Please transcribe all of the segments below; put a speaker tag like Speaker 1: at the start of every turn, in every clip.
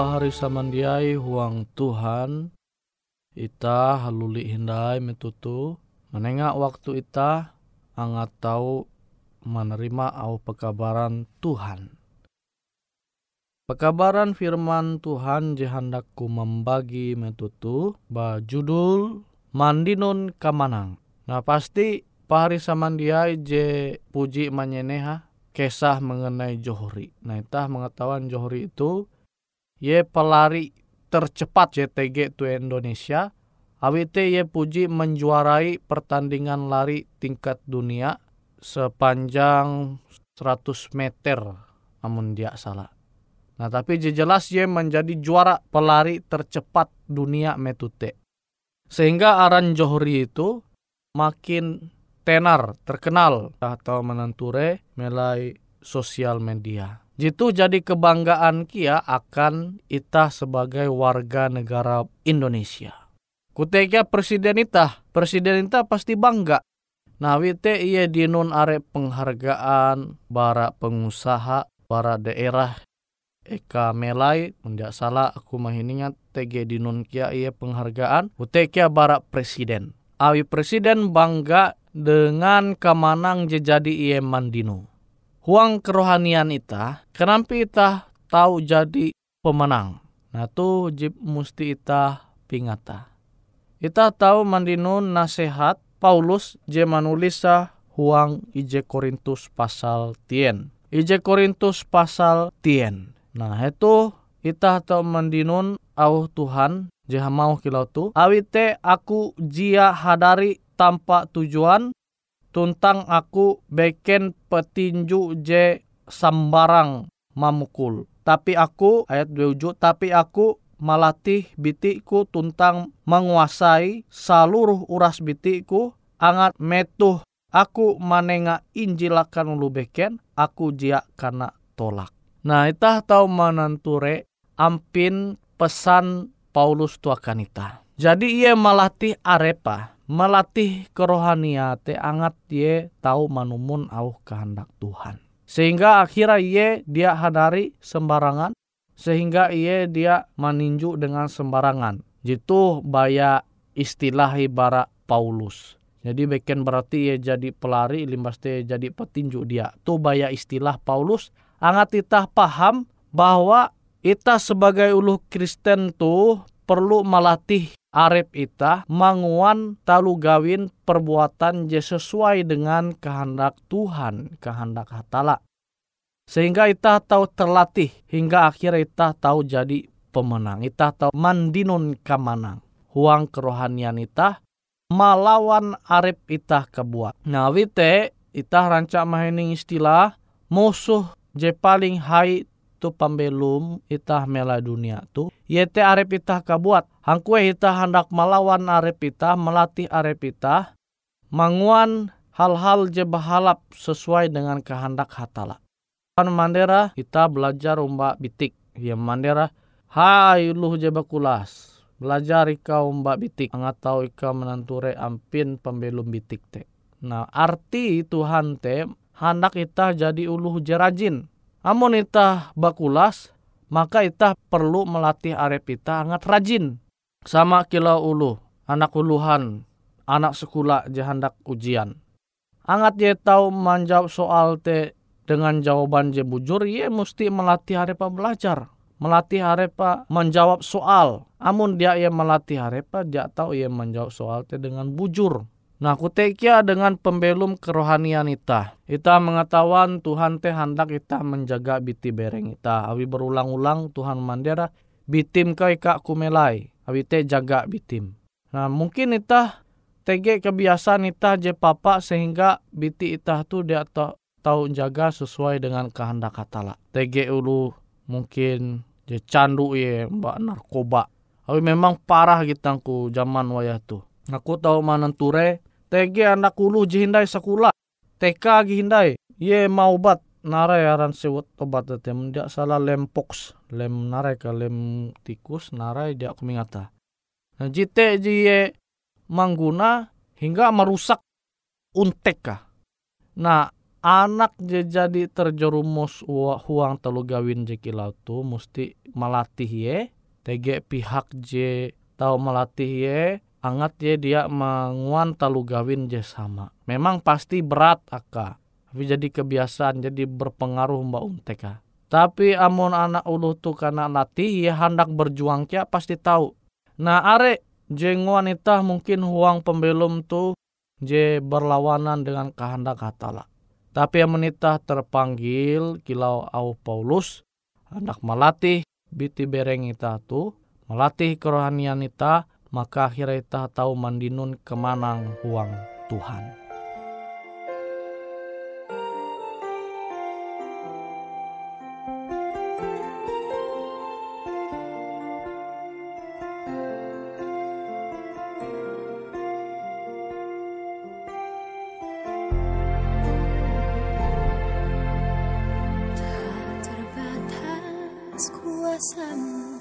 Speaker 1: Pahari samandiai huang Tuhan Ita haluli hindai metutu Menengak waktu ita angat tahu menerima au pekabaran Tuhan. Pekabaran firman Tuhan jehandakku membagi metutu ba judul Mandinun Kamanang. Nah pasti pahari samandiai je puji manyeneha kisah mengenai Johri. Nah, itah mengetahuan Johri itu ye pelari tercepat JTG tu Indonesia. Awite ye puji menjuarai pertandingan lari tingkat dunia sepanjang 100 meter namun dia salah. Nah tapi jelas ye menjadi juara pelari tercepat dunia metute. Sehingga Aran Johri itu makin tenar, terkenal atau menenture melalui sosial media. Jitu jadi kebanggaan kia akan ita sebagai warga negara Indonesia. Kutekia presiden ita, presiden ita pasti bangga. Nah wite iya dinun are penghargaan bara pengusaha, bara daerah Eka melai, tidak salah aku mahiningat TG dinun kia iya penghargaan, utekia bara presiden. Awi presiden bangga dengan kemanang jadi ia mandino. Huang kerohanian ita, kenapa ita tahu jadi pemenang? Nah tu jib musti ita pingata. Ita tahu mandino nasihat Paulus je manulisa huang ije Korintus pasal tien. Ije Korintus pasal tien. Nah itu ita tahu mandinun au Tuhan jeha mau kilau tu. Awite aku jia hadari tanpa tujuan tuntang aku beken petinju je sambarang mamukul. Tapi aku, ayat 27, tapi aku malatih bitiku tuntang menguasai seluruh uras bitiku angat metuh aku manenga injilakan ulu beken aku jia karena tolak. Nah itah tahu mananture ampin pesan Paulus tuakanita. Jadi ia melatih arepa melatih kerohania te angat ye tahu manumun au kehendak Tuhan. Sehingga akhirnya ye dia hadari sembarangan sehingga ye dia meninju dengan sembarangan. Jitu baya istilah ibarat Paulus. Jadi beken berarti ye jadi pelari limbas te jadi petinju dia. Tu baya istilah Paulus. Angat itah paham bahwa kita sebagai ulu Kristen tuh perlu melatih arep ita manguan talu gawin perbuatan je sesuai dengan kehendak Tuhan, kehendak hatala. Sehingga ita tahu terlatih hingga akhir ita tahu jadi pemenang. Ita tahu mandinun kamanang. Huang kerohanian ita malawan arep ita kebuat. Nah wite ita rancak mahining istilah musuh je paling hai tu pambelum itah mela dunia tu. Yete arep itah kabuat. Hangkue itah hendak melawan arep itah melatih arep itah manguan hal-hal je bahalap sesuai dengan kehendak hatala kan mandera kita belajar umba bitik. Ya mandera hai luh je bakulas belajar ika umba bitik. Angatau ika menanture ampin pembelum bitik te. Nah arti Tuhan te hendak kita jadi uluh jerajin Amun itah bakulas, maka itah perlu melatih arep itah angat rajin. Sama kilau ulu, anak uluhan, anak sekolah jahandak ujian. Angat ye tahu menjawab soal te dengan jawaban je bujur, ye mesti melatih arepa belajar. Melatih arepa menjawab soal. Amun dia ye melatih arepa, dia tahu ye menjawab soal te dengan bujur. Nah kutekia dengan pembelum kerohanian ita. Ita mengetahuan Tuhan teh hendak ita menjaga biti bereng ita. Awi berulang-ulang Tuhan mandera bitim kai kak kumelai. Awi teh jaga bitim. Nah mungkin ita tege kebiasaan ita je papa sehingga biti ita tu dia tahu tahu jaga sesuai dengan kehendak katala. Tege ulu mungkin je candu ye mbak narkoba. Awi memang parah kitangku zaman wayah tu. Aku tahu manenture TG anak ulu jihindai sekula. TK gihindai. Ye mau bat narai aran sewot obat tete mendia salah lem pox lem narai ka lem tikus narai dia aku mengata. Nah jite ye mangguna hingga merusak untek ka. Nah
Speaker 2: anak je jadi terjerumus huang telu gawin je kilau tu musti melatih ye tege pihak je tahu melatih ye angat ye dia menguan telu gawin je sama. Memang pasti berat aka. Tapi jadi kebiasaan jadi berpengaruh mbak unteka tapi amun anak ulu tu karena latih ye hendak berjuang kia pasti tahu nah are jeng wanita mungkin huang pembelum tu je berlawanan dengan kehendak hatala tapi yang menitah terpanggil kilau au Paulus hendak melatih biti bereng ita tu melatih kerohanian ita maka akhirnya kita tahu mandinun kemanang huang Tuhan. Tak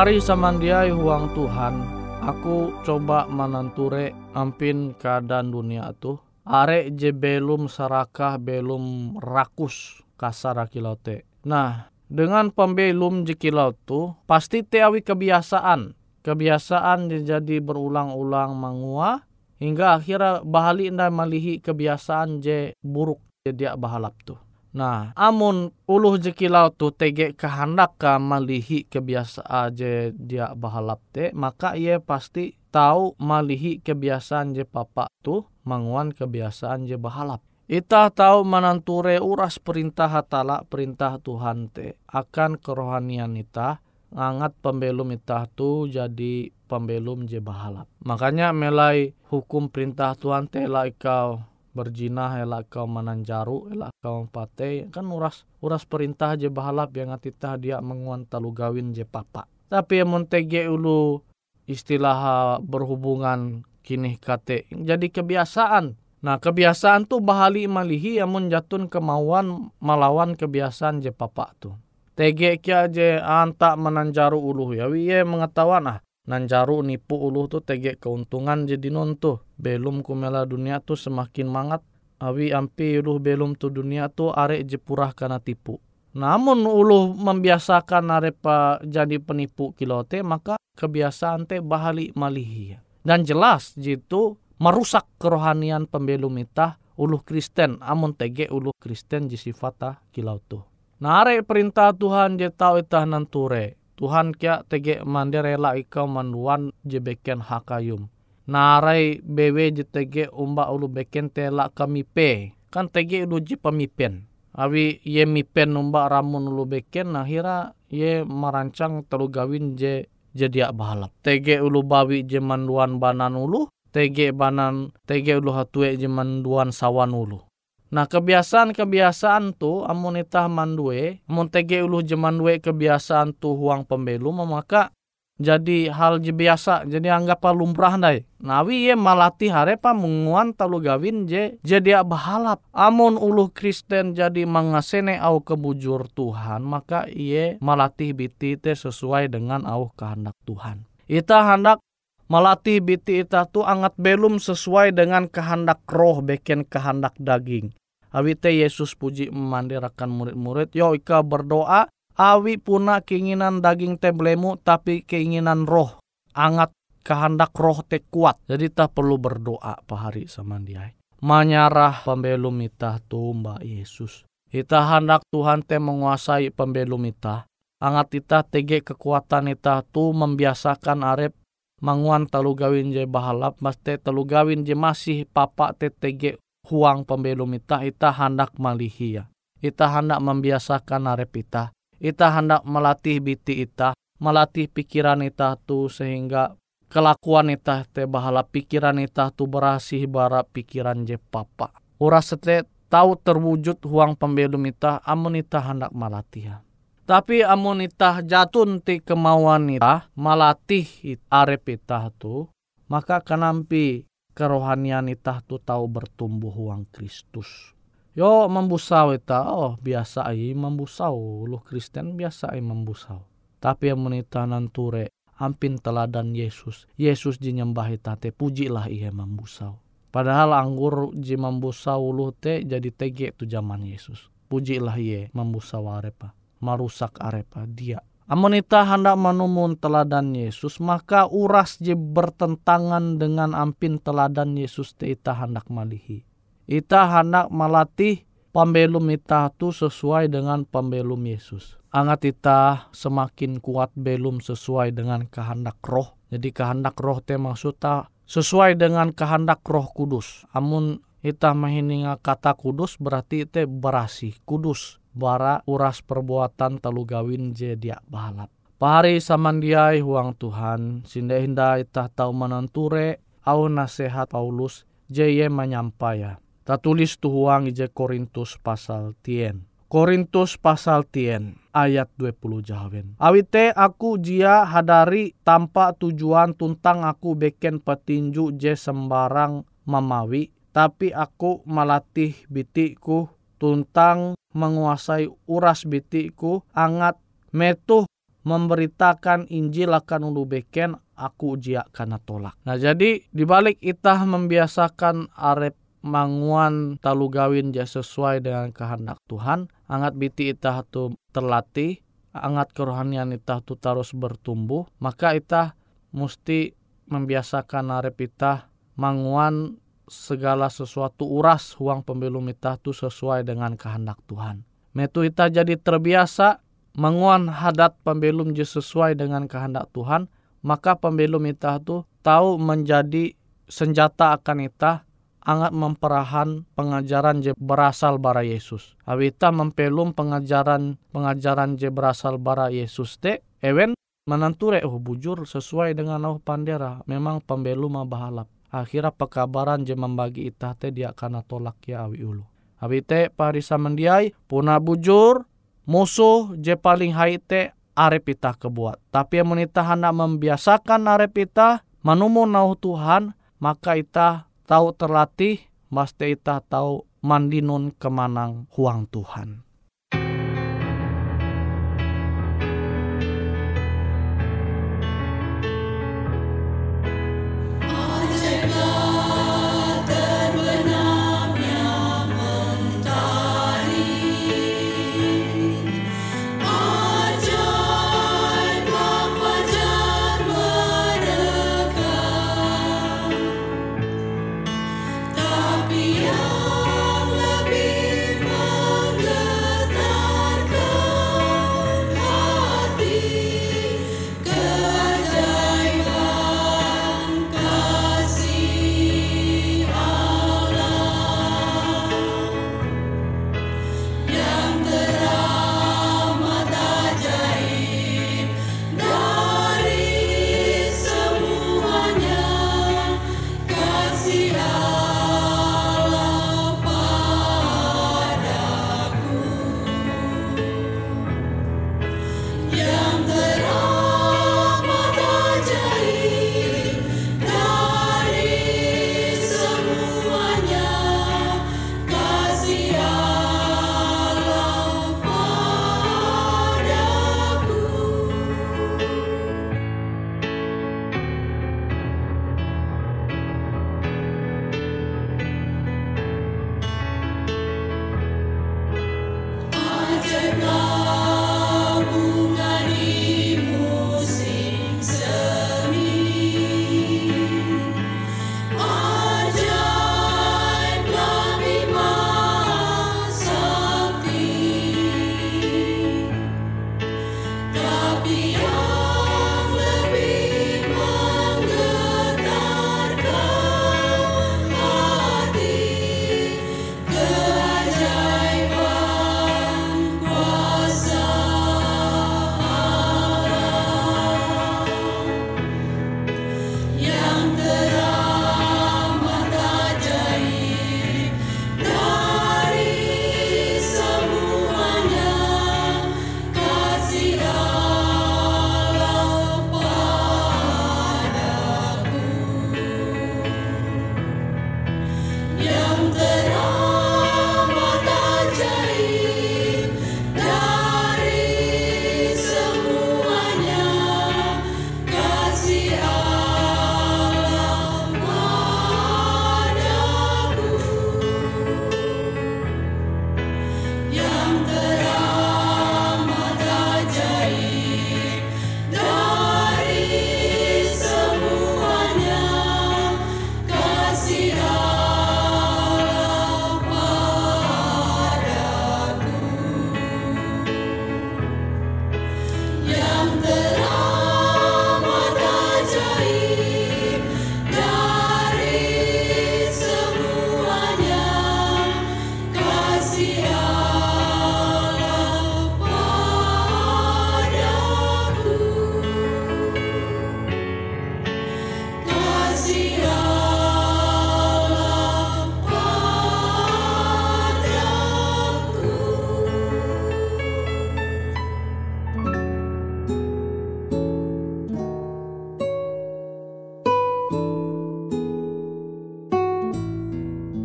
Speaker 1: Pahari samandiai huang Tuhan, aku coba menenture ampin keadaan dunia tu. Are je belum sarakah belum rakus kasar kilaute. Nah, dengan pembelum jekilau tu pasti teawi kebiasaan. Kebiasaan jadi berulang-ulang mangua hingga akhirnya bahali nda malihi kebiasaan je buruk je dia bahalap tu. Nah, amun uluh jekilau tu tege kehendak ka malihi kebiasaan je dia bahalap te, maka ia pasti tahu malihi kebiasaan je papa tu manguan kebiasaan je bahalap. Ita tahu menanture uras perintah hatala perintah Tuhan te akan kerohanian ita ngangat pembelum ita tu jadi pembelum je bahalap. Makanya melai hukum perintah Tuhan te lah ikau berjinah elak kau menanjaru elak kau pate kan uras uras perintah je bahalap yang atita dia menguan talu gawin je papa. Tapi yang montege ulu istilah berhubungan kini kate. Jadi kebiasaan. Nah kebiasaan tu bahali malihi yang menjatun kemauan melawan kebiasaan je papa tu. Tege kia je anta menanjaru ulu. Ya wiye mengetahuan ah nanjaru nipu ulu tu tege keuntungan jadi non tu belum kumela dunia tu semakin mangat. Awi ampi ulu belum tu dunia tu are jepurah karena tipu. Namun ulu membiasakan are pa jadi penipu kilote maka kebiasaan te bahali malihi. Dan jelas jitu merusak kerohanian pembelum itah ulu Kristen. Amun tege ulu Kristen jisifata kilau tu. Nah are perintah Tuhan je tau itah nanture Tuhan kia tege mande rela manduan je beken hakayum. Narai bewe je tege umba ulu beken tela kami pe. Kan tege ulu je pemipen. Awi ye mipen umba ramun ulu beken akhira ye merancang telu gawin je jadi balap. Tege ulu bawi je manduan banan ulu. Tege banan tege ulu hatue je manduan sawan ulu. Nah kebiasaan-kebiasaan tu amun itah mandue, amun tege ulu jemandue kebiasaan tu huang pembelu maka jadi hal je biasa, jadi anggap lumrah dai. Nawi ye malati harepa menguan talu gawin je jadi bahalap. Amun ulu Kristen jadi mengasene au kebujur Tuhan, maka iye malatih biti te sesuai dengan au kehendak Tuhan. Ita hendak melatih biti ita tu angat belum sesuai dengan kehendak roh beken kehendak daging. Awi te Yesus puji memandirakan murid-murid. Yo ika berdoa. Awi puna keinginan daging te belemu tapi keinginan roh. Angat kehendak roh te kuat. Jadi tak perlu berdoa pahari sama dia. Menyarah pembelum ita tu mbak Yesus. Ita hendak Tuhan te menguasai pembelum ita. Angat ita tege kekuatan ita tu membiasakan arep manguan telu gawin je bahalap mas te telu gawin je masih papa te tege huang pembelum ita ita hendak malihia. Ita hendak membiasakan arep ita. Ita hendak melatih biti ita, melatih pikiran ita tu sehingga kelakuan ita te bahala pikiran ita tu berasih bara pikiran je papa. Uras sete tahu terwujud huang pembelum ita amun ita hendak melatih. Tapi amun ita jatun ti kemauan ita melatih arep ita tu, maka kenampi kerohanian itah tu tahu bertumbuh uang Kristus. Yo membusau ita, oh biasa ai membusau, lu Kristen biasa ai membusau. Tapi yang menita nanture ampin teladan Yesus. Yesus ji nyembah ita te pujilah ia membusau. Padahal anggur ji membusau lu te jadi tege tu zaman Yesus. Pujilah ia membusau arepa, marusak arepa dia Amun ita hendak menumun teladan Yesus, maka uras je bertentangan dengan ampin teladan Yesus te ita hendak malihi. Ita hendak melatih pembelum ita tu sesuai dengan pembelum Yesus. Angat ita semakin kuat belum sesuai dengan kehendak roh. Jadi kehendak roh te maksudnya sesuai dengan kehendak roh kudus. Amun ita mahininga kata kudus berarti ite berasih kudus bara uras perbuatan telu gawin je dia balap. Pahari samandiai huang Tuhan, sinda hinda ita tahu menenture au nasihat Paulus je ye menyampaya. Tatulis tu huang je Korintus pasal tien. Korintus pasal tien ayat 20 jahawen. Awite aku jia hadari tanpa tujuan tuntang aku beken petinju je sembarang mamawi tapi aku melatih bitiku tuntang menguasai uras bitiku angat metuh memberitakan Injil akan ulu beken aku ujia karena tolak. Nah jadi dibalik itah membiasakan arep manguan talu gawin ja sesuai dengan kehendak Tuhan, angat biti itah tu terlatih, angat kerohanian itah tu terus bertumbuh, maka itah mesti membiasakan arep itah manguan segala sesuatu uras uang pembelum ita tu sesuai dengan kehendak Tuhan. Metu ita jadi terbiasa menguan hadat pembelum je sesuai dengan kehendak Tuhan, maka pembelum ita tu tahu menjadi senjata akan ita angat memperahan pengajaran je berasal bara Yesus. Awita mempelum pengajaran pengajaran je berasal bara Yesus te ewen menanture oh bujur sesuai dengan oh pandera memang pembelum bahalap akhirnya pekabaran je membagi itah te dia kana tolak ya awi ulu. Awi te parisa mendiai puna bujur musuh je paling hai te arep itah kebuat. Tapi yang menitah hendak membiasakan arep itah manumu nau Tuhan maka itah tahu terlatih mesti itah tahu mandinun kemanang huang Tuhan.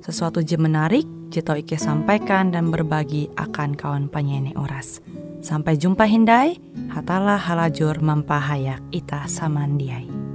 Speaker 3: sesuatu je menarik, Jito Ike sampaikan dan berbagi akan kawan penyanyi oras. Sampai jumpa Hindai, hatalah halajur mempahayak ita samandiai.